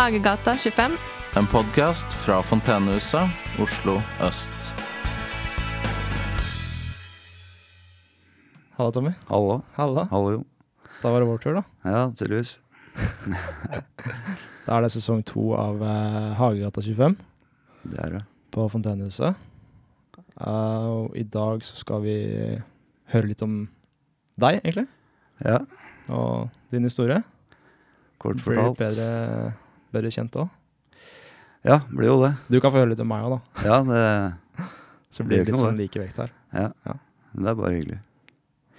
Hagegata 25. En podkast fra Fontenehuset, Oslo øst. Halla, Tommy. Hallo. Halla. Hallo, jo. Da var det vår tur, da. Ja, tydeligvis. Da er det sesong to av eh, Hagegata 25 Det er det. på Fontenehuset. Eh, og i dag så skal vi høre litt om deg, egentlig. Ja, Og din historie. kort Blir litt fortalt. bedre, bedre kjent òg. Ja, blir jo det. Du kan få høre litt om meg òg, da. Ja, det, Så blir det litt sånn likevekt her. det er bare hyggelig.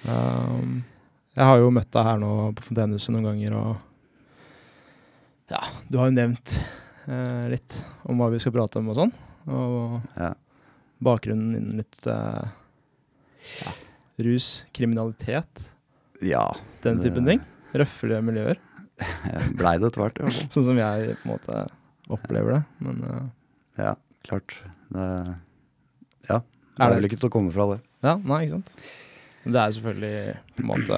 Um, jeg har jo møtt deg her nå på Fontenehuset noen ganger, og ja, du har jo nevnt eh, litt om hva vi skal prate om og sånn. Og Ja. bakgrunnen innen litt eh, ja, rus, kriminalitet, Ja, den typen ting. Røffere miljøer, blei det etter hvert. i sånn som jeg på en måte opplever det. Men uh... Ja, klart. Det, ja, det Er det- vel ikke til å komme fra det. ja, nei, ikke sant. Men det er jo selvfølgelig på en måte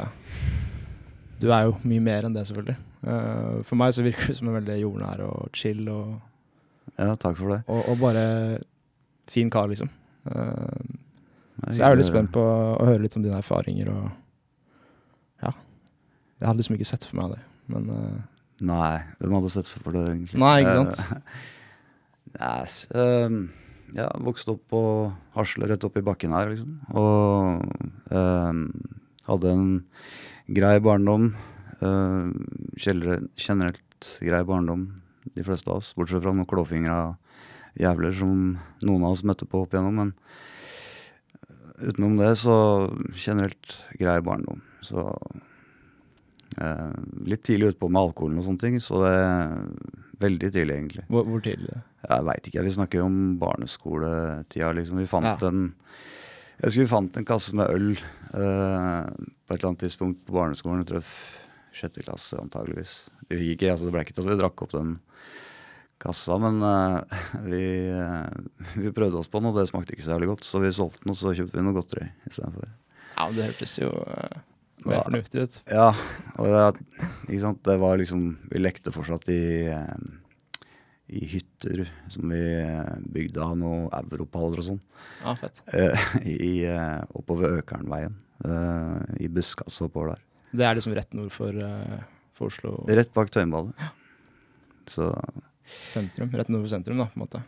Du er jo mye mer enn det, selvfølgelig. Uh, for meg så virker du som en veldig jordnær og chill og Ja, takk for det. Og, og bare fin kar, liksom. Uh, nei, så jeg er veldig spent på å høre litt om dine erfaringer og Ja. Jeg hadde liksom ikke sett for meg det, men eh, Nei, hvem hadde sett for det, egentlig? Nei, ikke sant? Eh, Nei, ehm, ja, vokste opp på Hasle, rett oppi bakken her, liksom. Og um, hadde en grei barndom. Uh, generelt grei barndom, de fleste av oss. Bortsett fra noen klåfingra jævler som noen av oss møtte på opp igjennom. Men utenom det, så generelt grei barndom. Så Eh, litt tidlig utpå med alkoholen og sånne ting, så det er veldig tidlig, egentlig. hvor, hvor tidlig? Jeg veit ikke, vi snakker jo om barneskoletida, liksom. Vi fant Ja. en Jeg husker vi fant en kasse med øl eh, på et eller annet tidspunkt på barneskolen. Jeg tror sjette klasse, antageligvis. Vi fikk ikke, altså det ble ikke til at vi drakk opp den kassa, men eh, vi, eh, vi prøvde oss på den, og det smakte ikke så jævlig godt. Så vi solgte den, og så kjøpte vi noe godteri istedenfor. Ja, det hørtes jo uh, mer Ja. fornuftig ut. Ja, og det, ikke sant? det var liksom Vi lekte fortsatt i, eh, i hytter som vi eh, bygde av noen europaller og sånn. Ja, fett. Eh, i, oppover Økernveien. I buskas og oppover der. Det er liksom rett nord for, for Oslo Rett bak Tøyenbadet. Så sentrum. Rett nord for sentrum, da, på en måte.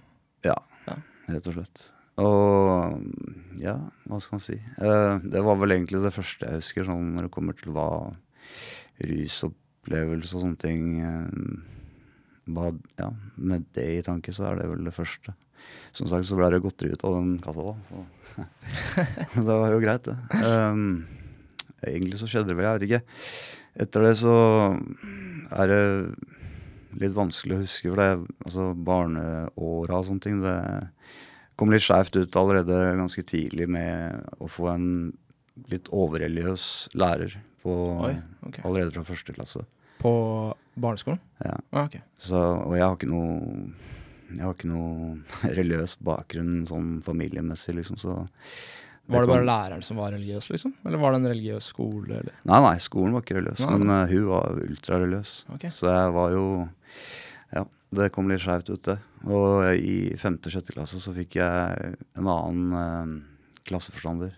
ja, Ja. rett og slett. Og ja, hva skal man si. Eh, det var vel egentlig det første jeg husker, sånn når det kommer til hva rusopplevelse og sånne ting eh, hva, ja, Med det i tanke, så er det vel det første. Som sagt så ble det godteri ut av den kassa, da. Så det var jo greit, det. Um, egentlig så skjedde det vel, jeg vet ikke. Etter det så er det litt vanskelig å huske, for det altså barneåra og sånne ting, det kom litt skjevt ut allerede ganske tidlig med å få en litt overreligiøs lærer på, Oi, okay. allerede fra første klasse. På barneskolen? Ja. Ah, ok. Så, og jeg har ikke noe jeg har ikke noe religiøs bakgrunn sånn familiemessig, liksom, så Var det kom- bare læreren som var religiøs, liksom? Eller var det en religiøs skole, eller? Nei, nei, skolen var ikke religiøs, Nei, men eh, hun var ultrareligiøs. Ok. Så jeg var jo Ja, det kom litt skjevt ut, det. Og i femte-sjette klasse så fikk jeg en annen eh, klasseforstander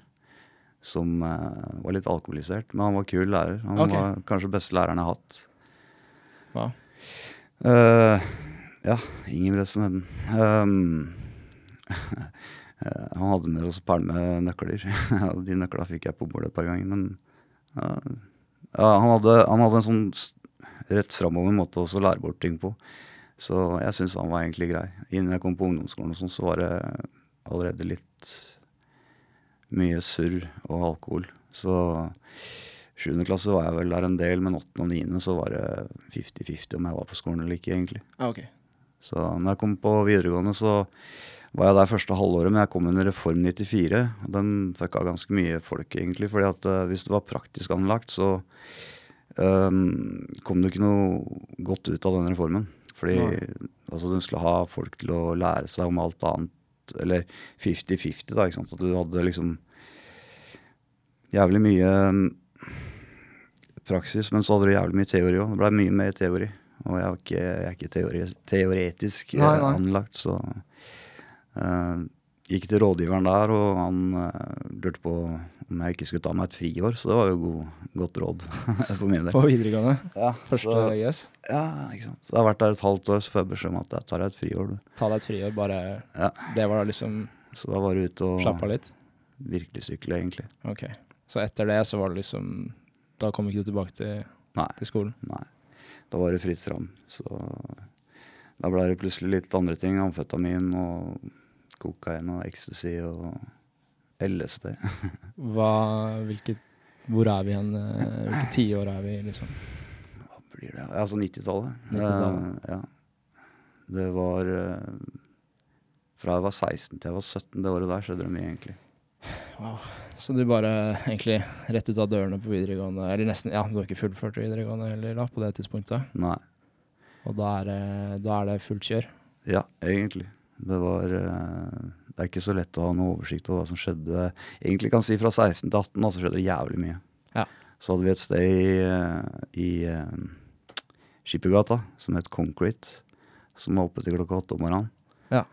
som eh, var litt alkoholisert, men han var kul lærer. Han okay. var kanskje beste læreren jeg har hatt. Hva? Eh, ja, Ingebrigtsen het han. Um, han hadde med oss par med nøkler. De nøkla fikk jeg på bordet et par ganger, men uh, ja, han, hadde, han hadde en sånn rett framover måte å lære bort ting på. Så jeg syns han var egentlig grei. Innen jeg kom på ungdomsskolen, og sånn, så var det allerede litt mye surr og alkohol. Så sjuende klasse var jeg vel der en del, men åttende og niende så var det 50-50 om jeg var på skolen eller ikke, egentlig. Ah, ok. Så når jeg kom på videregående, så var jeg der første halvåret, men jeg kom under Reform 94. og Den fucka ganske mye folk, egentlig. fordi at uh, hvis du var praktisk anlagt, så um, kom det ikke noe godt ut av den reformen. Fordi altså, du skulle ha folk til å lære seg om alt annet, eller 50-50, da. ikke sant? At du hadde liksom jævlig mye mm, praksis, men så hadde du jævlig mye teori òg. Det blei mye mer teori. Og jeg er ikke, jeg er ikke teori, teoretisk Nei, eh, nei. anlagt, så eh, Gikk til rådgiveren der, og han eh, lurte på om jeg ikke skulle ta meg et friår, så det var jo god, godt råd for min del. På videregående. Ja, Første så, yes. ja, ikke sant. Så jeg har vært der et halvt år, så får jeg beskjed om at jeg tar et friår. du. Ta deg et friår, bare Ja. Det var da liksom Så da var det ute og Slappa litt? virkelig sykle, egentlig. Ok. Så etter det så var det liksom Da kom ikke du tilbake til, Nei. til skolen? Nei. Da var det fritt fram. Så da ble det plutselig litt andre ting. Amfetamin og kokain og ecstasy og LSD. Hva Hvilket Hvor er vi igjen? eh, Hvilke tiår er vi liksom? Hva blir det? Altså 90-tallet. 90-tallet. Eh, ja. Det var uh, Fra jeg var 16 til jeg var 17, det året der skjedde det mye, egentlig. Wow. Så du bare egentlig rett ut av dørene på videregående Eller nesten, ja, du har ikke fullført videregående heller da, på det tidspunktet? Nei. Og da er, da er det fullt kjør? Ja, egentlig. Det var eh, Det er ikke så lett å ha noe oversikt over hva som skjedde. Egentlig kan jeg si fra 16 til 18, da, så skjedde det jævlig mye. Ja. Så hadde vi et sted i, eh, i eh, Skippergata som het Concrete, som var oppe til klokka åtte om morgenen. Ja.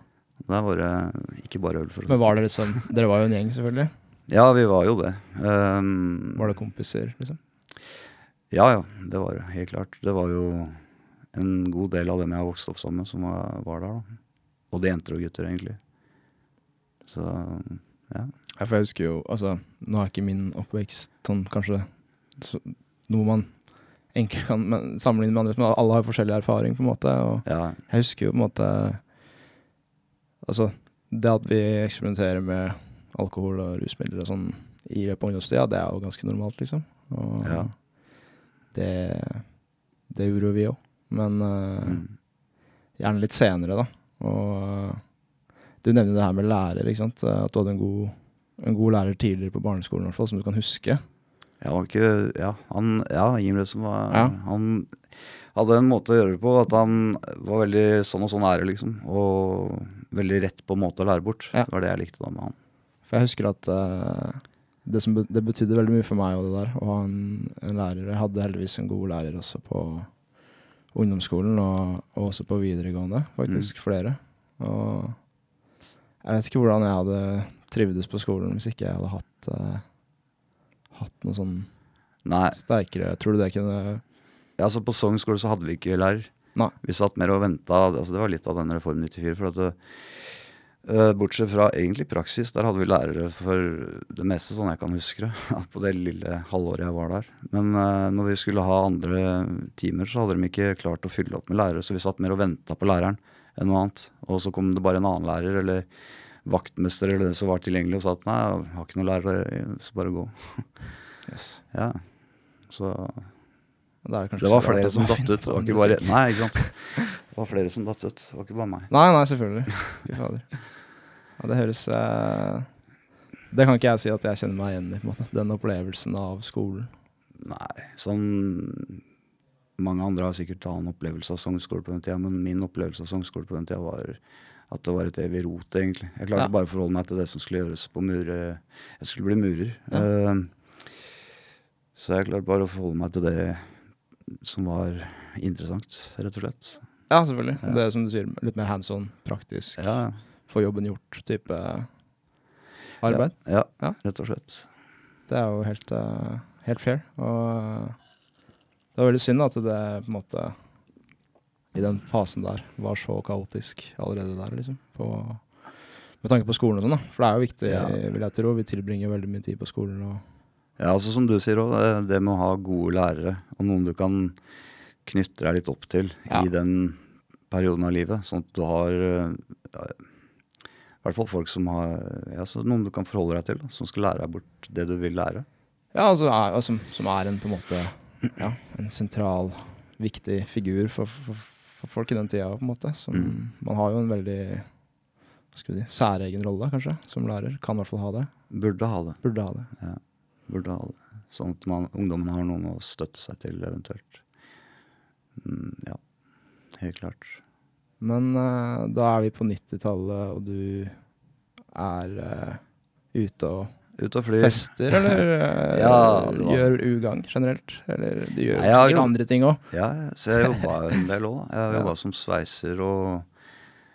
Der var det ikke bare øl. for å Men var det liksom Dere var jo en gjeng, selvfølgelig. Ja, vi var jo det. Um, Var det kompiser, liksom? Ja, ja. Det var det. Helt klart. Det var jo en god del av dem jeg har vokst opp sammen med, som var, var der. da. Både jenter og gutter, egentlig. Så ja. Ja, for jeg husker jo Altså, nå er ikke min oppvekst sånn kanskje så, noe man enkelt kan men, sammenligne med andre, men alle har forskjellig erfaring, på en måte. Og ja. jeg husker jo på en måte Altså, det at vi eksperimenterer med alkohol og rusmidler og sånn i løpet av ungdomstida, det er jo ganske normalt, liksom. Og Ja. det, det gjorde jo vi òg. Men uh, Mm. gjerne litt senere, da. Og eh, du nevner det her med lærer, ikke sant. Eh, At du hadde en god, en god lærer tidligere på barneskolen, hvert fall, som du kan huske. Ja, han var ikke, ja, han, ja Imresen var Ja. Han hadde en måte å gjøre det på at han var veldig sånn og sånn ære, liksom. Og veldig rett på en måte å lære bort. Ja. Det var det jeg likte da med han. For jeg husker at uh, det, som, det betydde veldig mye for meg og det der, å ha en, en lærer. Jeg hadde heldigvis en god lærer også på ungdomsskolen, og, og også på videregående, faktisk. Flere. Og jeg vet ikke hvordan jeg hadde trivdes på skolen hvis ikke jeg hadde hatt, uh, hatt noe sånn Nei, sterkere Tror du det kunne ja, altså på Sogn skole så hadde vi ikke lærer. Nei. Vi satt mer og venta. Altså det var litt av den Reform 94. For at det, eh, bortsett fra egentlig praksis, der hadde vi lærere for det meste, sånn jeg kan huske det. På det lille halvåret jeg var der. Men eh, når vi skulle ha andre timer, så hadde de ikke klart å fylle opp med lærere. Så vi satt mer og venta på læreren enn noe annet. Og så kom det bare en annen lærer, eller vaktmester eller det som var tilgjengelig, og sa at nei, jeg har ikke noen lærere, så bare gå. yes. Ja. Så Det, det var flere som datt ut. Det var ikke bare. Nei, ikke sant. Det var flere som datt ut. Det var ikke bare meg. Nei, nei, selvfølgelig. Fy fader. Ja, det høres eh, Det kan ikke jeg si at jeg kjenner meg igjen i, på en måte. Den opplevelsen av skolen. Nei, sånn Mange andre har sikkert annen opplevelse av sangskole på den tida, men min opplevelse av sangskole på den tida var at det var et evig rot, egentlig. Jeg klarte Ja. bare å forholde meg til det som skulle gjøres på mure. Jeg skulle bli murer. Ja. Uh, så jeg klarte bare å forholde meg til det som var interessant, rett og slett. Ja, selvfølgelig. Ja. Det er som du sier, litt mer hands on, praktisk. Ja, Få jobben gjort-type arbeid. Ja, ja, rett og slett. Det er jo helt, eh, helt fair. Og det var veldig synd at det på en måte i den fasen der var så kaotisk allerede der, liksom. På, med tanke på skolen og sånn, da. For det er jo viktig, vil jeg tro. Vi tilbringer veldig mye tid på skolen og Ja, altså som du sier òg, det med å ha gode lærere og noen du kan knytte deg litt opp til Ja. i den perioden av livet. Sånn at du har eh, ja, i hvert fall folk som har ja, så Noen du kan forholde deg til, da, som skal lære deg bort det du vil lære. Ja, altså, er, altså, som er en på en måte ja, en sentral, viktig figur for, for, for folk i den tida, på en måte. Som, Mm. Man har jo en veldig hva skal vi si, særegen rolle, kanskje, som lærer. Kan i hvert fall ha det. Burde ha det. Burde ha det. Burde ha det. Sånn at man, ungdommen har noen å støtte seg til, eventuelt. Mm, ja, helt klart. Men uh, da er vi på 90-tallet, og du er uh, ute og Ute og flyr. Fester, eller eh, Ja, var- gjør ugagn generelt? Eller du gjør Nei, sikkert andre ting òg. Ja, ja, så jeg jobba en del òg. Jeg Ja. jobba som sveiser og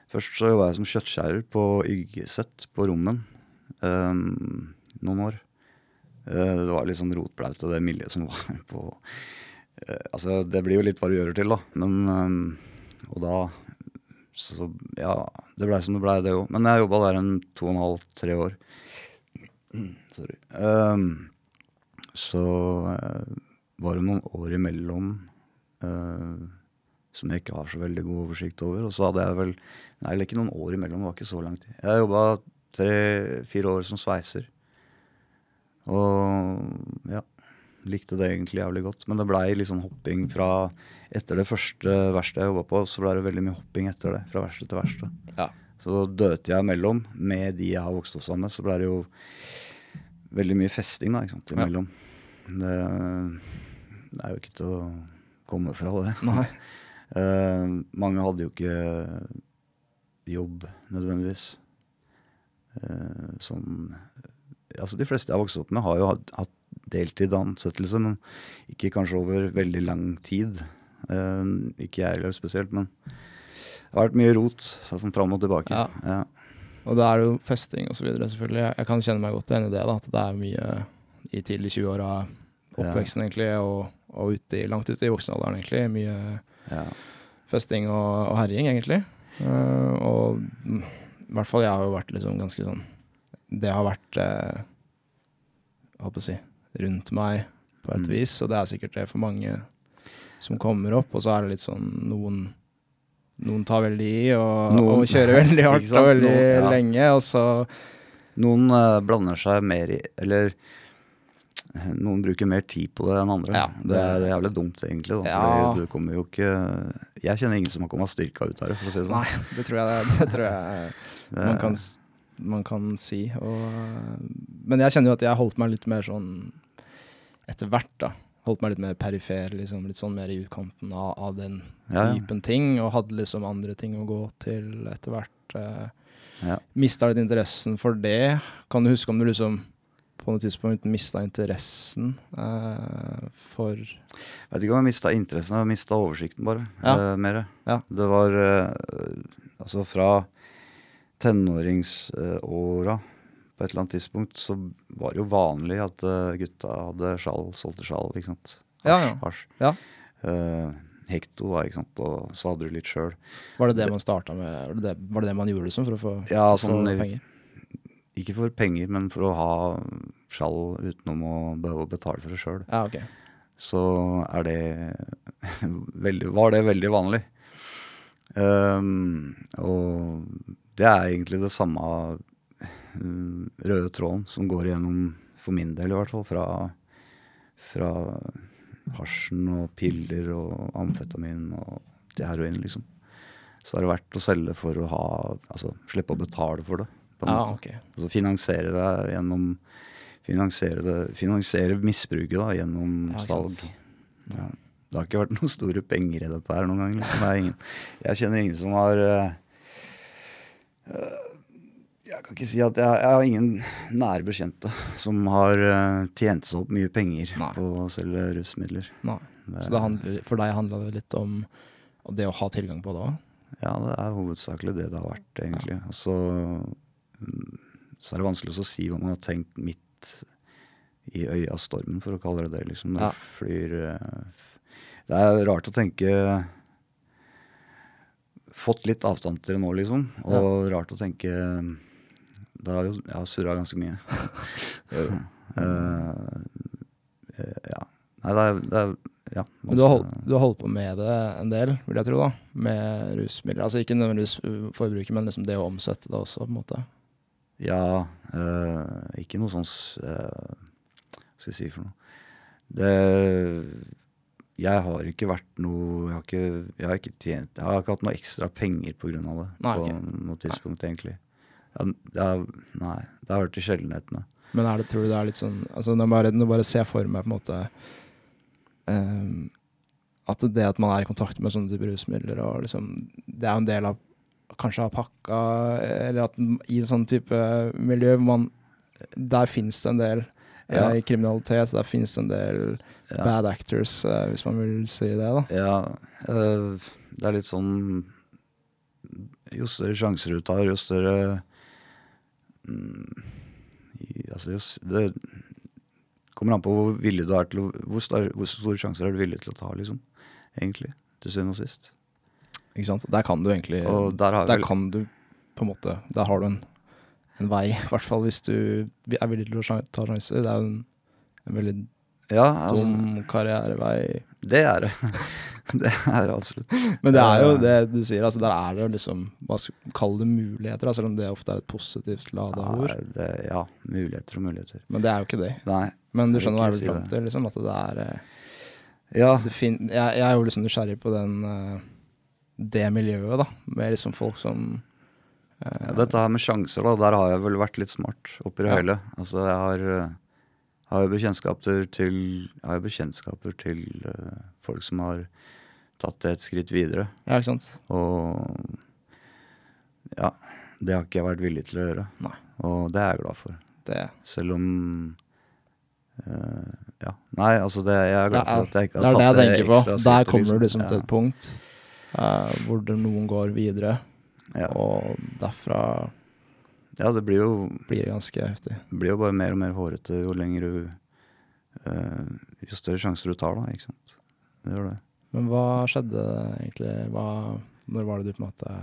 Først så jobba jeg som kjøttskjærer på Yggeset på Rommen um, noen år. Eh, det var litt sånn rotblaute, det miljøet som var på eh, Altså, det blir jo litt hva du gjør det til, da. Men um, Og da Så ja, det blei som det blei, det òg. Men jeg jobba der en to og en halv, tre år. Sorry. Um, så eh, var det noen år imellom uh, som jeg ikke har så veldig god oversikt over. Og så hadde jeg vel Nei, eller ikke noen år imellom, det var ikke så lang tid. Jeg jobba tre-fire år som sveiser. Og ja, likte det egentlig jævlig godt. Men det blei litt sånn hopping fra Etter det første verkstedet jeg jobba på, så blei det veldig mye hopping etter det. Fra verksted til verksted. Ja. Så døte jeg imellom. Med de jeg har vokst opp sammen med, så blei det jo veldig mye festing da, ikke sant, Ja. Det, det er jo ikke til å komme fra det. Nei. uh, mange hadde jo ikke jobb nødvendigvis. Uh, som Altså de fleste jeg har vokst opp med, har jo hatt, deltid ansettelse, men ikke kanskje over veldig lang tid. Uh, ikke jeg heller spesielt, men det har vært mye rot sånn fram og tilbake. Ja. Ja. Og det er jo festing videre, selvfølgelig. Jeg, jeg kan kjenne meg godt igjen i det, da, at det er mye i tidlig 20-åra, oppveksten egentlig, og, og ute i, langt ute i voksenalderen egentlig. Mye Ja. festing og, og herjing, egentlig. Uh, og i hvert fall jeg har jo vært liksom ganske sånn Det har vært eh, håper å si rundt meg på et Mm. vis, og det er sikkert det for mange som kommer opp, og så er det litt sånn noen noen tar veldig i og, Noen- og kjører veldig hardt og veldig Noen- ja. lenge, og så Noen eh, blander seg mer i Eller noen bruker mer tid på det enn andre. Ja, det, det er jævlig dumt, egentlig. Da, Ja. du kommer jo ikke Jeg kjenner ingen som har kommet styrka ut av det, for å si det sånn. Nei, det tror jeg, det, det tror jeg man, kan, man kan si. Og, men jeg kjenner jo at jeg holdt meg litt mer sånn etter hvert, da. Holdt meg litt mer perifer, liksom, litt sånn mer i utkanten av, av den Ja, ja. typen ting. Og hadde liksom andre ting å gå til etter hvert. Eh, Ja. Mista litt interessen for det. Kan du huske om du liksom på noe tidspunkt mista interessen eh, for Vet ikke om jeg mista interessen, jeg mista oversikten, bare. Ja. Eh, mer. Ja. Det var eh, altså fra tenåringsåra på et eller annet tidspunkt så var det jo vanlig at eh, gutta hadde sjal, solgte sjal, ikke sant. Ja, ja. Hasj. Ja. Uh, hekto, da, ikke sant. Og så hadde du litt sjøl. Var det det man starta med? Var det det, var det det man gjorde liksom for å få, Ja, sånn, for penger? Ikke for penger, men for å ha skjall utenom å behøve å betale for det sjøl. Ja, okay. Så er det veldig, var det veldig vanlig. Um, og det er egentlig det samme mm, røde tråden som går gjennom, for min del i hvert fall, fra, fra hasjen og piller og amfetamin og til heroin, liksom. Så har det vært å selge for å ha Altså slippe å betale for det. På en Ja, måte. Okay. Altså finansiere det gjennom Finansiere, det, finansiere misbruket da, gjennom Ja, salg. Ja. Det har ikke vært noen store penger i dette her noen gang. Liksom. Det er ingen, jeg kjenner ingen som har eh, eh, Jeg kan ikke si at jeg, jeg har ingen nære bekjente som har eh, tjent seg opp mye penger Nei. på å selge rusmidler. Nei. Så det handler, for deg handla det litt om det å ha tilgang på det òg? Ja, det er hovedsakelig det det har vært, egentlig. Ja. så, mm, så er det vanskelig å si hva man har tenkt midt i øya stormen, for å kalle det det. liksom. Når Ja. flyr eh, Det er rart å tenke Fått litt avstand til det nå, liksom. Og rart å tenke Det har jo Jeg har surra ganske mye. Eh, eh, ja. Nei, det er, det er ja, du har, holdt, du har holdt på med det en del, vil jeg tro, da? Med rusmidler. Altså ikke nødvendigvis uh, forbruket, men liksom det å omsette det også, på en måte. Ja, øh, ikke noe sånn eh, Hva skal jeg si for noe? Det Jeg har ikke vært noe Jeg har ikke, jeg har ikke tjent Jeg har ikke hatt noe ekstra penger av det. Nei, på ok. noe tidspunkt, egentlig. Ja, det nei, det har vært i sjeldenhetene. Men er det, tror du det er litt sånn altså Nå jeg bare, ser jeg bare for meg på en måte um, At det at man er i kontakt med sånne typer rusmidler, og liksom Det er jo en del av kanskje av pakka, eller at i en sånn type miljø man der finnes det en del Ja. eh, kriminalitet, der finnes det en del Ja. bad actors, eh, hvis man vil si det, da. Ja, eh, det er litt sånn Jo større sjanser du tar, jo større mm, Altså, jo, det kommer an på hvor villig du er til å Hvor, star, hvor store sjanser er du villig til å ta, liksom. Egentlig. Til syvende og sist. Ikke sant? Der kan du egentlig Og der har Der vel kan du på en måte Der har du en, en vei, i hvert fall hvis du er villig til å ta sjanser. Det er jo en, en veldig Ja, altså, dum karrierevei. det er det. det er det absolutt. Men det er jo Eh, det du sier, altså der er det liksom Hva skal Kall det muligheter, selv om det ofte er et positivt lada Ja, ord. det, ja, muligheter og muligheter. Men det er jo ikke det. Nei. Men du skjønner hva jeg vil si fram til, liksom, at det er eh, Ja, det fin jeg, jeg er jo liksom nysgjerrig på den eh, det miljøet, da. Med liksom folk som eh, Ja, dette her med sjanser, da, der har jeg vel vært litt smart oppi det Ja. hele. Altså, jeg har, har jo bekjentskaper til, jeg har jo bekjentskaper til uh, folk som har tatt det et skritt videre. Ja, ikke sant. Og ja, det har ikke jeg vært villig til å gjøre. Nei. Og det er jeg glad for. Det, Selv om uh, Ja. Nei, altså det, jeg er glad Det er- for at jeg ikke det har er det jeg tatt det tenker på. ekstra Der kommer du liksom Ja. til et punkt uh, hvor noen går videre, Ja. og derfra ja, det blir jo blir det ganske heftig. Det blir jo bare mer og mer hårete jo lenger du uh, Jo større sjanser du tar, da. Ikke sant. Det gjør det. Men hva skjedde egentlig? Hva, når var det du på en måte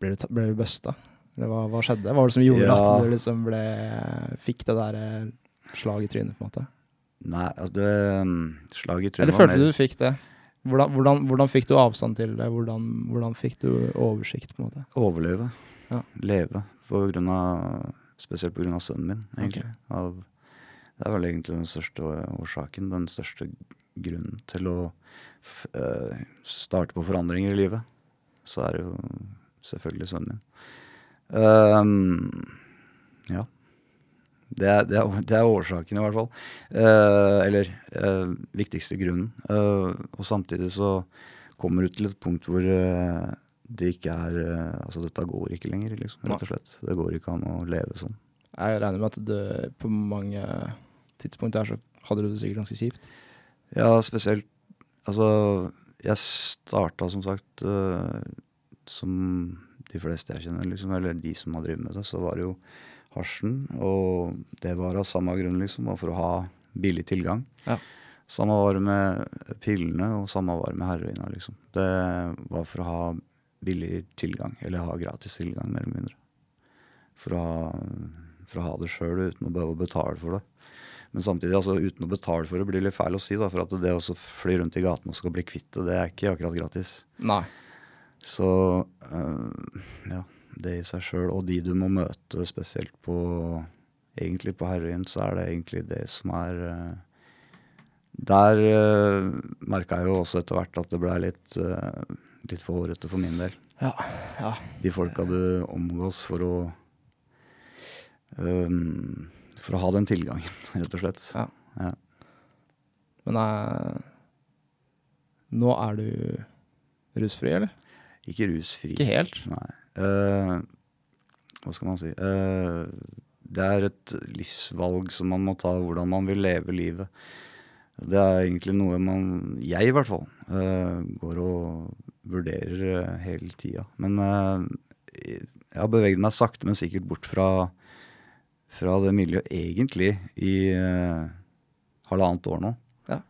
Ble du, ble du busta? Eller hva, hva skjedde? Hva var det som gjorde Ja. at du liksom ble Fikk det der slaget slag i trynet, på en måte? Nei, altså det um, Slaget i trynet Eller følte du du fikk det? Hvordan, hvordan, hvordan fikk du avstand til det? Hvordan, hvordan fikk du oversikt, på en måte? overleve. Ja. Leve. På grunn av, spesielt av sønnen min, egentlig. Av, det er vel egentlig den største årsaken. Den største grunnen til å eh, starte på forandringer i livet. Så er det jo selvfølgelig sønnen min. Um, ja. Det er, det, er, det er årsaken, i hvert fall. Uh, eller uh, viktigste grunnen. Og samtidig så kommer du til et punkt hvor det ikke er eh, Altså, dette går ikke lenger, liksom. Rett og slett. Det går ikke an å leve sånn. Jeg regner med at du på mange tidspunkt der så hadde du det sikkert ganske kjipt. Ja, spesielt Altså, jeg starta som sagt uh, som de fleste jeg kjenner, liksom, eller de som har drevet med det, så var det jo hasjen. Og det var av samme grunn, liksom, for å ha billig tilgang. Ja. Samme var det med pillene, og samme var det med heroina, liksom. Det var for å ha billig tilgang, eller ha gratis tilgang, mer eller mindre. For å ha, for å ha det sjøl uten å behøve å betale for det. Men samtidig, altså uten å betale for det blir litt feil å si, da, for at det å fly rundt i gaten og skal bli kvitt det, det er ikke akkurat gratis. Nei. Så øh, ja, det i seg sjøl, og de du må møte spesielt på Egentlig på heroin, så er det egentlig det som er øh, Der øh, merka jeg jo også etter hvert at det blei litt, øh, litt for hårete for min del. Ja. ja. De folka du omgås for å um, For å ha den tilgangen, rett og slett. Ja. Ja. Men uh, nå er du rusfri, eller? Ikke rusfri. Ikke helt? Nei. Uh, hva skal man si uh, Det er et livsvalg som man må ta, hvordan man vil leve livet. Det er egentlig noe man, jeg i hvert fall, uh, går og vurderer eh, hele tida. Men eh, jeg har beveget meg sakte, men sikkert bort fra, fra det miljøet egentlig i eh, halvannet år nå. Ja.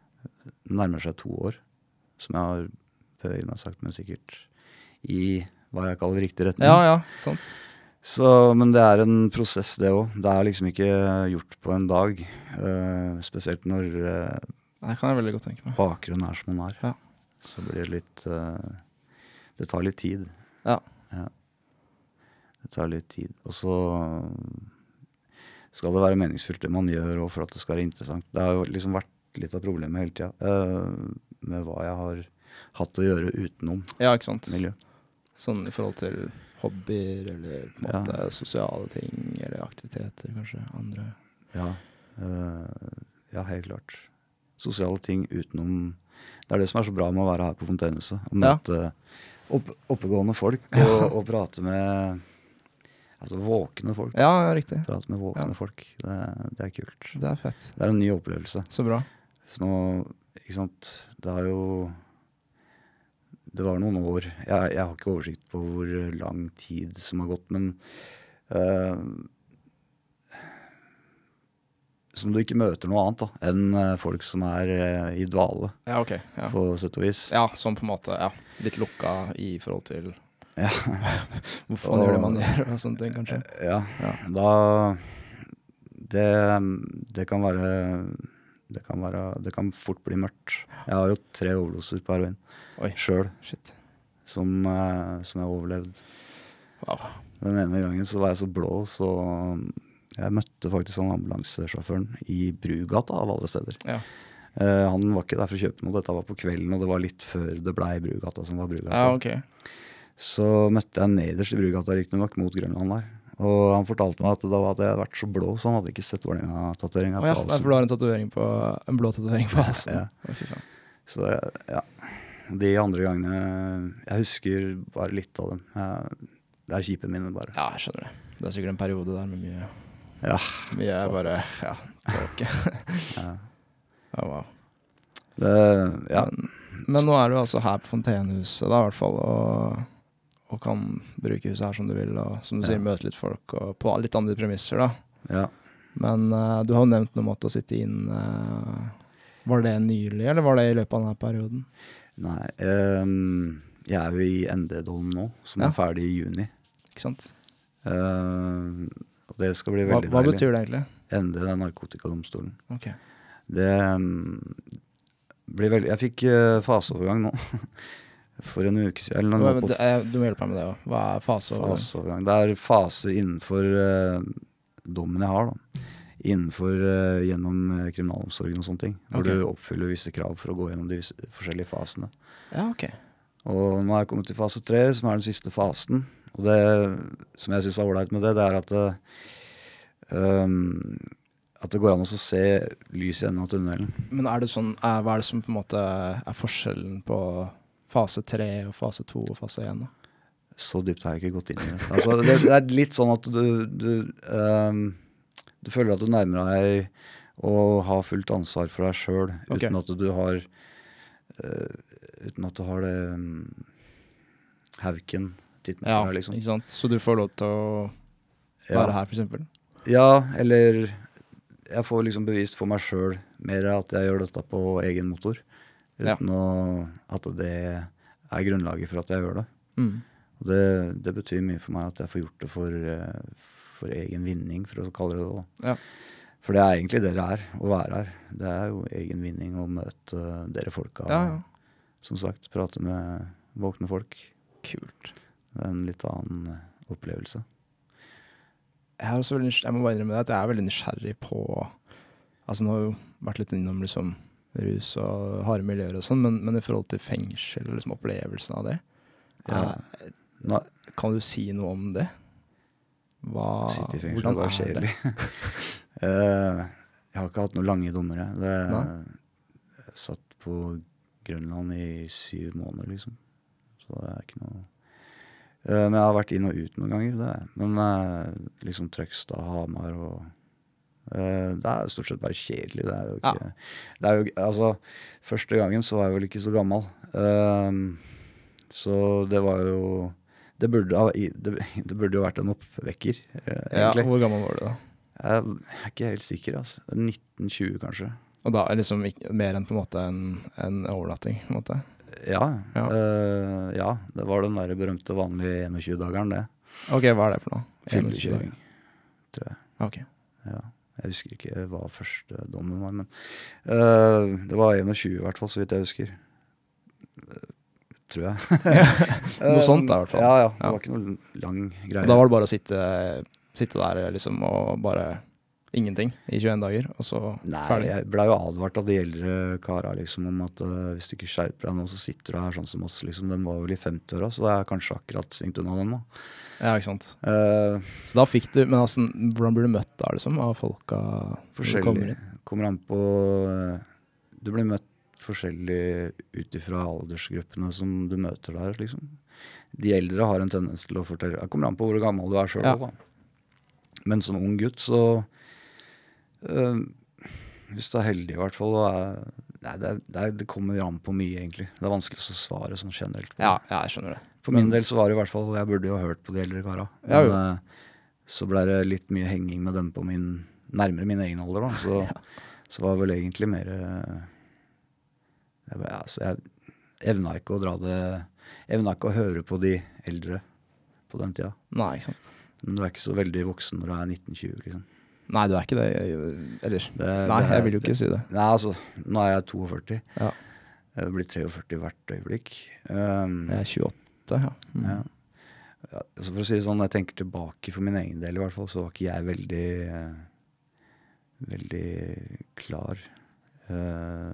Nærmer seg to år som jeg har beveget meg sakte, men sikkert i hva jeg kaller riktig retning. Ja, ja, sant. Så, men det er en prosess, det òg. Det er liksom ikke gjort på en dag. Uh, spesielt når uh, Det kan jeg veldig godt tenke meg. bakgrunnen er som den er. Ja. Så blir det litt eh, Det tar litt tid. Ja. Det tar litt tid. Og så skal det være meningsfylt, det man gjør og for at det skal være interessant. Det har jo liksom vært litt av problemet hele tida, uh, med hva jeg har hatt å gjøre utenom Ja, ikke sant. miljø. Sånn i forhold til hobbyer eller på en Ja. måte sosiale ting eller aktiviteter, kanskje. Andre. Ja, Uh, ja, helt klart. Sosiale ting utenom Det er det som er så bra med å være her på Fontenehuset. Å Ja. Opp, oppegående folk og, og prate med Altså våkne folk. Ja, ja, riktig. Prate med våkne Ja. folk. Det, det er kult. Det er fett. Det er en ny opplevelse. Så bra. Så nå, ikke sant Det har jo Det var noen år Jeg, jeg har ikke oversikt på hvor lang tid som har gått, men eh, Som du ikke møter noe annet da enn eh, folk som er eh, i dvale, Ja, okay, Ja. på sett og vis. ja, sånn på en måte ja, litt lukka i forhold til Ja. hvorfor man gjør det man gjør, og sånne ting, kanskje. Ja, Ja. da det, det kan være det kan, være, det kan fort bli mørkt. Jeg har jo tre overdoser på heroin Oi. sjøl, som, eh, som jeg har overlevd. Wow. Den ene gangen så var jeg så blå, så jeg møtte faktisk han ambulansesjåføren i Brugata, av alle steder. Ja. Uh, han var ikke der for å kjøpe noe, dette var på kvelden, og det var litt før det blei Brugata som var Brugata. ja, okay. Så møtte jeg nederst i Brugata, riktignok, mot Grønland der. Og han fortalte meg at da hadde jeg vært så blå, så han hadde ikke sett Vålerenga-tatoveringa Å ja, på halsen. for du har en tatovering på En blå tatovering på halsen. Ja. Så ja. De andre gangene Jeg husker bare litt av dem. Jeg, det er kjipe minner, bare. Ja, jeg skjønner det. Det er sikkert en periode der med mye Ja. Mye bare Ja, ja. Ja, wow. Det, ja. Men, men nå er du altså her på Fontenehuset, da, i hvert fall, og, og kan bruke huset her som du vil, og som du Ja. sier, møte litt folk, og på litt andre premisser, da. ja. Men uh, du har jo nevnt noe om å sitte inn Var det nylig, eller var det i løpet av denne perioden? Nei. um, jeg er jo i ND-dom nå, som Ja. er ferdig i juni. Ikke sant? Ehm, og det skal bli veldig deilig. hva hva betyr det egentlig? Endre er narkotikadomstolen. Ok. Det mm, blir veldig Jeg fikk eh, faseovergang nå. For en uke siden. Eller på det er- Du må hjelpe meg med det òg. Hva er faseovergang? faseovergang. Det er faser innenfor uh, dommen jeg har, da. Innenfor uh, gjennom uh, kriminalomsorgen og sånne ting. Hvor okay. du oppfyller visse krav for å gå gjennom de forskjellige fasene. Ja, ok. Og nå har jeg kommet til fase tre, som er den siste fasen. Og det som jeg syns er ålreit med det, det er at det, um, at det går an å se lys i enden av tunnelen. Men er det sånn, er, hva er det som på en måte er forskjellen på fase tre og fase to og fase én? Så dypt har jeg ikke gått inn i det. Altså, det, det er litt sånn at du, du, um, du føler at du nærmer deg å ha fullt ansvar for deg sjøl, okay. uten at du har uh, Uten at du har det um, hauken titt med Ja, her, liksom. ikke sant? Så du får lov til å være her, for eksempel? Ja, eller jeg får liksom bevist for meg sjøl mer at jeg gjør dette på egen motor. Ja. Å, at det er grunnlaget for at jeg gjør det. Mm. Og det, det betyr mye for meg at jeg får gjort det for, eh, for egen vinning, for å kalle det det. Ja. For det er egentlig det det er, å være her. Det er jo egen vinning å møte dere folka. Ja, ja. Som sagt, prate med våkne folk. Kult. En litt annen eh, opplevelse. Jeg, veldig, jeg må bare innrømme det at jeg er veldig nysgjerrig på Altså Nå har jeg jo vært litt innom liksom rus og harde miljøer og sånn, men, men i forhold til fengsel og liksom opplevelsen av det, Ja. er, Nå, kan du si noe om det? Hva, Sitte i fengsel hvordan er bare er det? Eh, jeg har ikke hatt noen lange dommer, jeg. Det, jeg satt på Grønland i syv måneder, liksom. Så det er ikke noe Eh, Men jeg har vært inn og ut noen ganger, det. Men eh, liksom Trøgstad, Hamar og eh, Det er stort sett bare kjedelig. Det er jo Ja. ikke det er jo, Altså, første gangen så var jeg vel ikke så gammel. Eh, så det var jo det burde, ha, det, det burde jo vært en oppvekker, egentlig. Ja, hvor gammel var du da? Jeg er ikke helt sikker, altså. 1920, kanskje. Og da er liksom mer enn på en måte en, en overnatting? på en måte. Ja, Ja. Uh, ja. Det var den der berømte vanlige 21-dageren, det. Ok, hva er det for noe? 21 Fyllekjøring, dager. tror jeg. Ok. Ja. Jeg husker ikke hva første dommen var, men uh, det var 21 i hvert fall, så vidt jeg husker. Eh, tror jeg. Noe sånt da, i hvert fall. Ja, ja. Det var ikke noe lang greie. Og da var det bare å sitte, sitte der liksom og bare ingenting i 21 dager, og så Nei, ferdig? jeg blei jo advart av de eldre kara liksom, om at uh, hvis du ikke skjerper deg nå, så sitter du her sånn som oss. Liksom. Den var vel i 50-åra, så da er kanskje akkurat svingt unna den. da. Ja, ikke sant. Uh, Så da fikk du Men altså, hvordan blir du møtt da, liksom, av folka Forskjellig. kommer? Kommer an på uh, Du blir møtt forskjellig ut ifra aldersgruppene som du møter der, liksom. De eldre har en tendens til å fortelle Det kommer an på hvor gammel du er sjøl Ja. da. men som ung gutt, så Hvis du er heldig, i hvert fall Nei, det, er, det, er, det kommer an på mye, egentlig. Det er vanskelig å svare sånn generelt. på. Ja, ja, jeg skjønner det. For min del så var det i hvert fall Jeg burde jo hørt på de eldre kara. Ja, Men eh, så ble det litt mye henging med dem på min nærmere min egen alder, da. Så, så var vel egentlig mer eh, jeg, altså, jeg evna ikke å dra det Evna ikke å høre på de eldre på den tida. Nei, ikke sant. Men du er ikke så veldig voksen når du er 1920, liksom. Nei, du er ikke det. Eller Det- Nei, det- jeg vil jo ikke si det. Nei, altså, nå er jeg 42. Ja. Jeg blir 43 hvert øyeblikk. Um, Jeg er 28, ja. Mm. Ja. Ja, altså for å si det sånn, når jeg tenker tilbake for min egen del, i hvert fall, så var ikke jeg veldig uh, Veldig klar uh,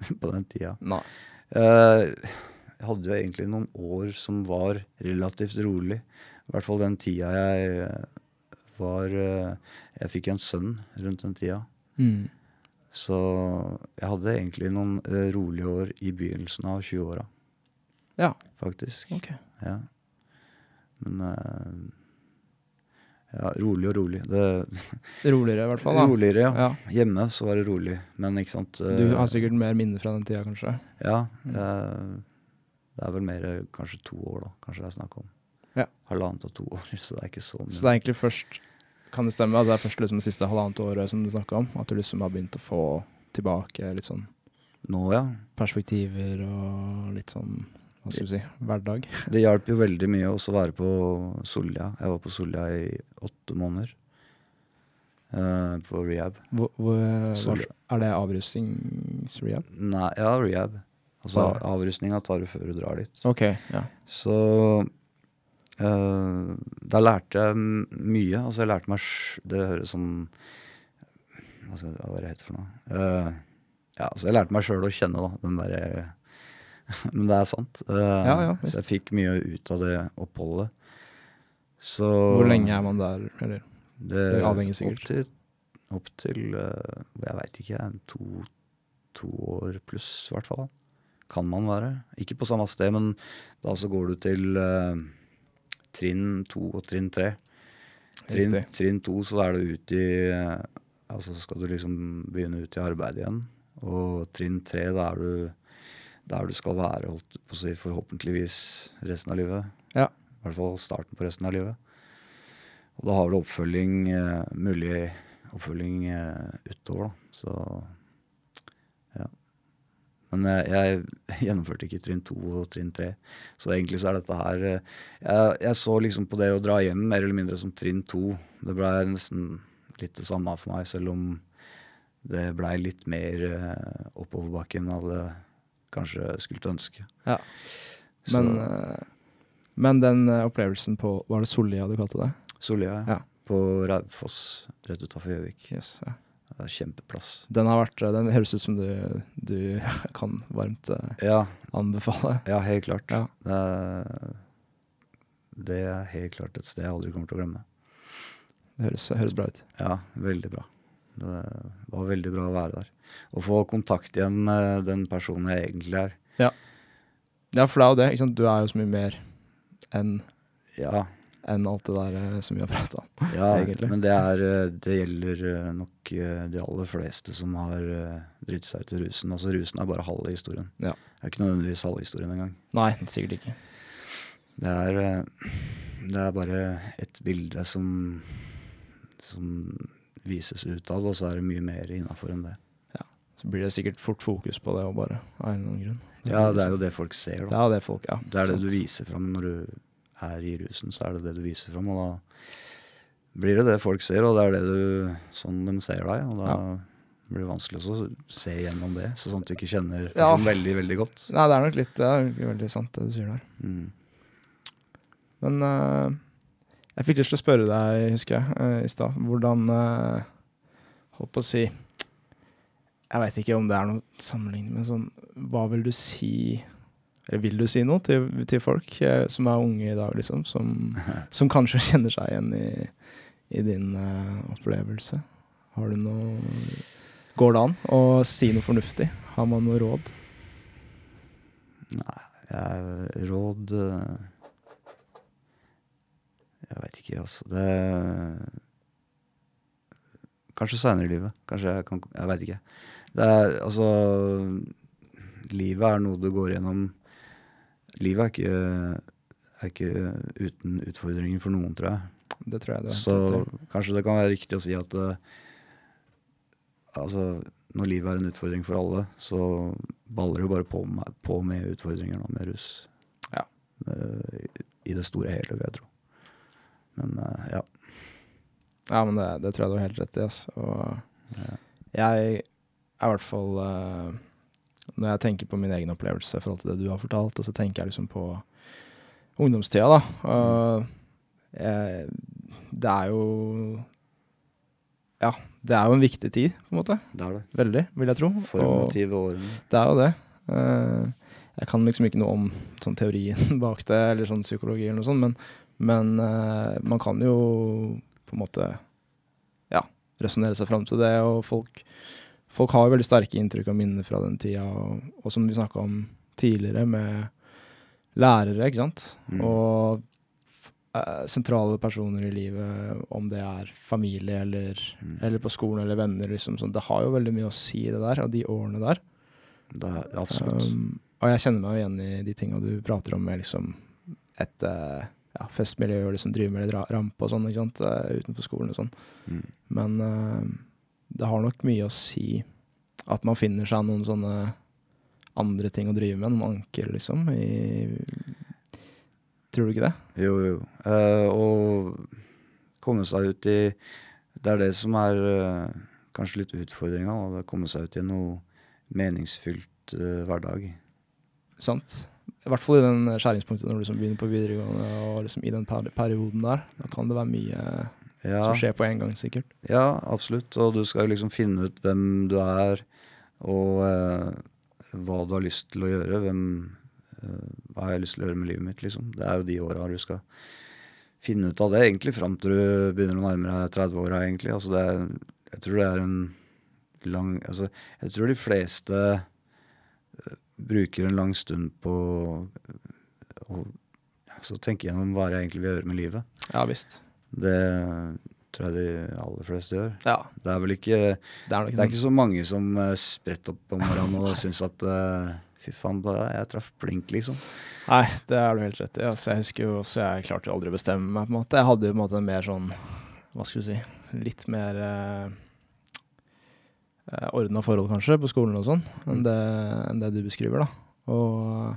på den tida. Nei. Uh, jeg hadde jo egentlig noen år som var relativt rolig. I hvert fall den tida jeg var eh, Jeg fikk en sønn rundt den tida. Mm. Så jeg hadde egentlig noen eh, rolige år i begynnelsen av 20-åra, Ja, faktisk. Okay. Ja. Men eh, Ja, rolig og rolig. Det, Roligere i hvert fall, da. roligere, ja. Ja. Hjemme så var det rolig, men ikke sant Du har sikkert mer minner fra den tida, kanskje? Ja. Mm. eh, det er vel mer kanskje to år, da. Kanskje det er snakk om. Ja. Halvannet og to år, så det er ikke så mye. Så det er egentlig først Kan det stemme at det er først liksom det siste halvannet året som du snakka om? At du liksom har begynt å få tilbake litt sånn Nå, ja. perspektiver og litt sånn Hva skal vi si hverdag? Det hjalp jo veldig mye å være på Solja. Jeg var på Solja i åtte måneder. Uh, på rehab. Hvor, hvor, er det avrustningsrehab? Nei, ja, rehab. Altså avrusninga tar du før du drar dit. OK, ja. Så eh, da lærte jeg mye. Altså, jeg lærte meg Det høres sånn Hva skal det hva det heter for noe? Uh, ja, altså, jeg lærte meg sjøl å kjenne, da. Den derre Men det er sant. Uh, Ja, ja, så jeg fikk mye ut av det oppholdet. Så Hvor lenge er man der? Eller? Det, det avhenger sikkert. Opp til, opp til jeg veit ikke, to, to år pluss, i hvert fall. Kan man være. Ikke på samme sted, men da så går du til trinn to og trinn tre. Trinn, trinn to, så er du ute i eh, Altså skal du liksom begynne ut i arbeid igjen. Og trinn tre, da er du der du skal være holdt på å si, forhåpentligvis resten av livet. Ja. I hvert fall starten på resten av livet. Og da har du oppfølging, eh, mulig oppfølging eh, utover, da. Så. Men eh, jeg gjennomførte ikke trinn to og trinn tre. Så egentlig så er dette her eh, jeg, jeg så liksom på det å dra hjem mer eller mindre som trinn to. Det blei nesten litt det samme for meg, selv om det blei litt mer eh, oppoverbakke enn alle kanskje skulle ønske. Ja. Men, men den opplevelsen på Var det Sollia du kalte det? Sollia, Ja. På Raufoss, rett utafor Gjøvik. Yes, ja. Kjempeplass. Den har vært Den høres ut som du, du kan varmt eh, Ja, anbefale. ja helt klart. Ja. Det, det er helt klart et sted jeg aldri kommer til å glemme. Det høres, høres bra ut. Ja, veldig bra. Det var veldig bra å være der. Å få kontakt igjen med den personen jeg egentlig er. Ja, for det er jo det. Du er jo så mye mer enn Ja, enn alt det der eh, som vi har prata om. ja Egentlig. men det, er, eh, det gjelder eh, nok de aller fleste som har dritt seg ut i rusen. Altså Rusen er bare halve historien. Ja. Det er ikke nødvendigvis halve historien engang. Nei, sikkert ikke. Det er, det er bare et bilde som, som vises utad, og så er det mye mer innafor enn det. Ja, Så blir det sikkert fort fokus på det og bare, av en eller annen grunn. Ja, det er jo det folk ser, Det da. er jo det folk, ja. Det er det du viser fram når du er i rusen, så er det det du viser fram, og da blir det det folk ser, og det er det du, sånn de ser deg, og da Ja. blir det vanskelig å se gjennom det, så sånn at du ikke kjenner Ja. veldig, veldig godt. Nei, det er nok litt Det er veldig sant, det du sier der. Mm. Men uh, jeg fikk lyst til å spørre deg, husker jeg, uh, i stad, hvordan uh, Holdt på å si Jeg veit ikke om det er noe sammenligning, men sånn Hva vil du si vil du si noe til, til folk eh, som er unge i dag, liksom? Som, som kanskje kjenner seg igjen i, i din eh, opplevelse? Har du noe Går det an å si noe fornuftig? Har man noe råd? Nei, jeg råd eh, Jeg veit ikke, altså. Det Kanskje seinere i livet. Kanskje jeg kan Jeg veit ikke. Det er altså Livet er noe du går gjennom Livet er ikke, er ikke uten utfordringer for noen, tror jeg. Det tror jeg det er. Så kanskje det kan være riktig å si at uh, altså, når livet er en utfordring for alle, så baller det jo bare på med, på med utfordringer nå, med rus. Ja. Uh, i, I det store hele, vil jeg tro. Men uh, ja. Ja, men det, det tror jeg du har helt rett i. Altså. Og ja. jeg er i hvert fall eh, Når jeg tenker på min egen opplevelse i forhold til det du har fortalt, og så tenker jeg liksom på ungdomstida, da. Uh, jeg, det er jo Ja, det er jo en viktig tid, på en måte. Det er det. Veldig, vil jeg tro. Formative årene. det er jo det. Uh, jeg kan liksom ikke noe om sånn teorien bak det, eller sånn psykologi eller noe sånt, men, men uh, man kan jo på en måte ja, resonnere seg fram til det, og folk, folk har jo veldig sterke inntrykk og minner fra den tida, og, og som vi snakka om tidligere, med lærere, ikke sant, Mm. og eh, sentrale personer i livet, om det er familie eller, Mm. eller på skolen eller venner, liksom, sånn, det har jo veldig mye å si det der, og de årene der. Det er, absolutt. Um, og jeg kjenner meg jo igjen i de tinga du prater om med liksom et uh, ja, festmiljø og liksom drive med litt rampe og sånn, ikke sant, uh, utenfor skolen og sånn. Mm. Men det har nok mye å si at man finner seg noen sånne andre ting å drive med, noen anker, liksom, i Tror du ikke det? Jo, jo. Uh, og komme seg ut i Det er det som er uh, kanskje litt utfordringa. å Komme seg ut i noe meningsfylt uh, hverdag. Sant? I hvert fall i den skjæringspunktet når du liksom begynner på videregående, og liksom i den per perioden der. Da kan det være mye Ja, som skjer på en gang, sikkert. ja, absolutt. Og du skal jo liksom finne ut hvem du er, og eh, hva du har lyst til å gjøre. Hvem, eh, hva har jeg lyst til å gjøre med livet mitt, liksom. Det er jo de åra du skal finne ut av det, egentlig fram til du begynner å nærme deg 30-åra, egentlig. Altså det er, jeg tror det er en lang Altså, jeg tror de fleste eh, bruker en lang stund på å altså, tenke gjennom hva jeg egentlig vil gjøre med livet. Ja visst. Det tror jeg de aller fleste gjør. Ja, Det er vel ikke det er Det er ikke så mange som uh, spretter opp om morgenen og syns at uh, Fy faen, da jeg traff blink, liksom. Nei, det er du helt rett i. Altså, jeg husker jo også jeg klarte aldri å bestemme meg. på en måte. Jeg hadde jo på en måte en mer sånn, hva skal du si, litt mer uh, ordna forhold kanskje på skolen og sånn, enn det, enn det du beskriver, da. Og,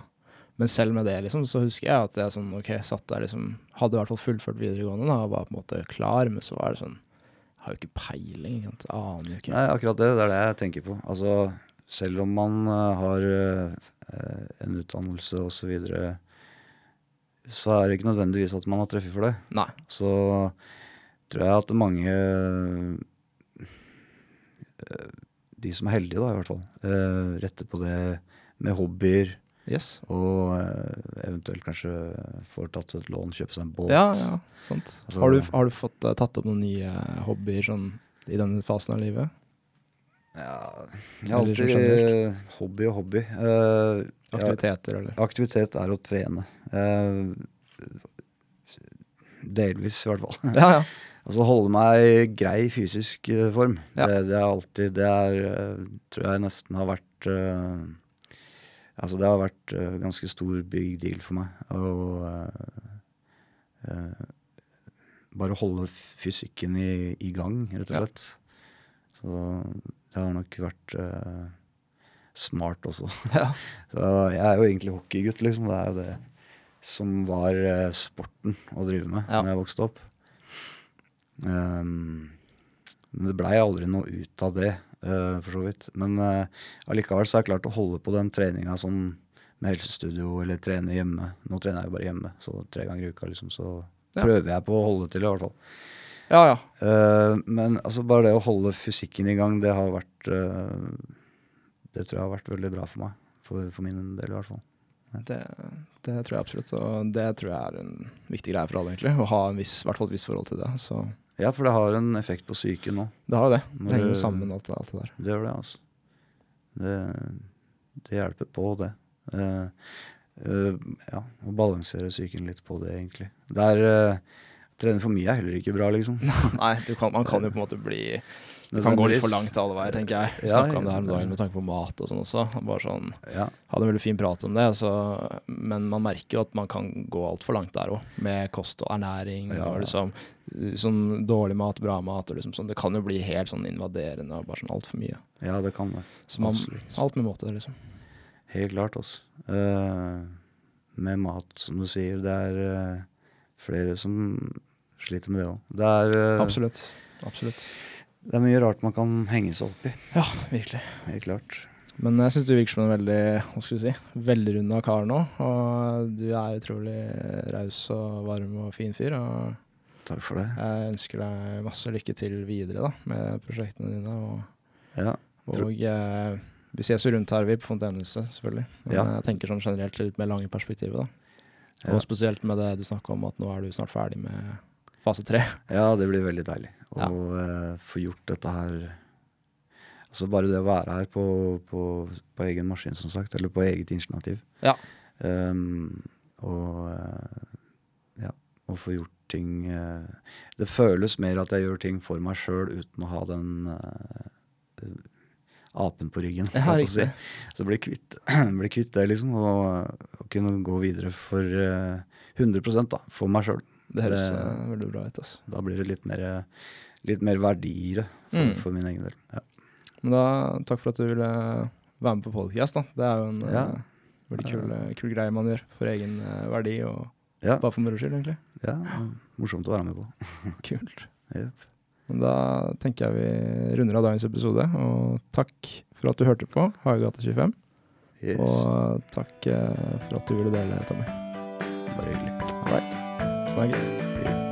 men selv med det, liksom, så husker jeg at jeg sånn, ok, satt der liksom, hadde i hvert fall fullført videregående da, og var på en måte klar, men så var det sånn, jeg har jo ikke peiling, ikke sant? aner jo ikke. Nei, akkurat det. Det er det jeg tenker på. Altså, selv om man eh, har eh, en utdannelse og så videre, så er det ikke nødvendigvis at man har treffet for det. Nei, Så tror jeg at mange eh, De som er heldige, da, i hvert fall, retter på det med hobbyer. Yes. Og eh, eventuelt kanskje får tatt et lån, kjøpe seg en båt. Ja, ja, sant. Altså- har, du, har du fått eh, tatt opp noen nye hobbyer sånn i denne fasen av livet? Ja, jeg har alltid sånn eh, hobby og hobby. Eh, ja, Aktiviteter, eller? aktivitet er å trene. Uh, delvis, i hvert fall. Ja, ja. Altså holde meg i grei fysisk eh, form. Ja. Det, det er alltid Det er, eh, tror jeg nesten har vært eh, Altså det har vært uh, ganske stor big deal for meg. Og uh, uh, bare holde fysikken i, i gang, rett og Ja. Så det har nok vært eh, smart også. ja. Så jeg er jo egentlig hockeygutt, liksom. Det er jo det som var eh, sporten å drive med Ja. da jeg vokste opp. Um, men det blei aldri noe ut av det, eh, for så vidt. Men eh, allikevel så har jeg klart å holde på den treninga sånn med helsestudio eller trene hjemme. Nå trener jeg jo bare hjemme, så tre ganger i uka, liksom. Så Ja. prøver jeg på å holde til, i hvert fall. Ja, ja. Uh, men altså bare det å holde fysikken i gang, det har vært uh, Det tror jeg har vært veldig bra for meg. For, for min del, i hvert fall. Det, det tror jeg absolutt. Og det tror jeg er en viktig greie for alle, egentlig. Å ha en viss, hvert fall et visst forhold til det. Så Ja, for det har en effekt på psyken nå. det har det. Det henger jo sammen, alt, det- alt det der. Det gjør det, altså. Det, det hjelper på, det. Uh, uh, ja, å balansere psyken litt på det, egentlig. Det er, uh, trene for mye er heller ikke bra, liksom. Nei, du kan, man kan jo på en måte bli Det kan gå litt for langt alle veier, tenker jeg. Vi Ja, snakka om det her om dagen med tanke på mat og sånn også. Bare sånn Ja, Hadde en veldig fin prat om det, så, men man merker jo at man kan gå altfor langt der òg, med kost og ernæring Ja, og liksom sånn dårlig mat, bra mat og liksom sånn. Det kan jo bli helt sånn invaderende og bare sånn altfor mye. ja, det kan det. Så man, alt med måte, liksom. Helt klart, altså. Uh, med mat, som du sier. Det er uh, flere som sliter med det òg. Det, er, uh, Absolutt. Absolutt. det er mye rart man kan henge seg opp i. Ja, virkelig. Helt klart. Men jeg syns du virker som en veldig hva skal du si, velrunda kar nå. Og du er utrolig raus og varm og fin fyr. Og Takk for det. jeg ønsker deg masse lykke til videre da, med prosjektene dine. Og, Ja, og eh, vi ses jo rundt her, vi, på Fontenehuset, selvfølgelig. Men Ja. jeg tenker sånn generelt litt mer lange perspektivet. da. Ja. Og spesielt med det du snakka om, at nå er du snart ferdig med fase tre. ja, det blir veldig deilig å eh, få gjort dette her. Altså bare det å være her på, på, på egen maskin, som sagt, eller på eget initiativ. Ja. Um, og eh, ja, å få gjort ting eh, Det føles mer at jeg gjør ting for meg sjøl uten å ha den eh, apen på ryggen. På å si. Så bli kvitt, bli kvitt det, liksom. Og, og kunne gå videre for eh, 100 da, for meg sjøl. Det høres Det- eh, veldig bra ut. altså. Da blir det litt mer, litt mer verdier for, Mm. for min egen del. Ja. Men da, takk for at du ville være med på podcast. da. Det er jo en Ja. eh, veldig kul, eh, kul greie man gjør for egen eh, verdi, og Ja, bare for moro skyld, egentlig. ja, morsomt å være med på. Kult. Yep. Da tenker jeg vi runder av dagens episode, og takk for at du hørte på Hagegata 25. Yes. Og takk eh, for at du ville dele, Tommy. Bare hyggelig. Right. Snakkes.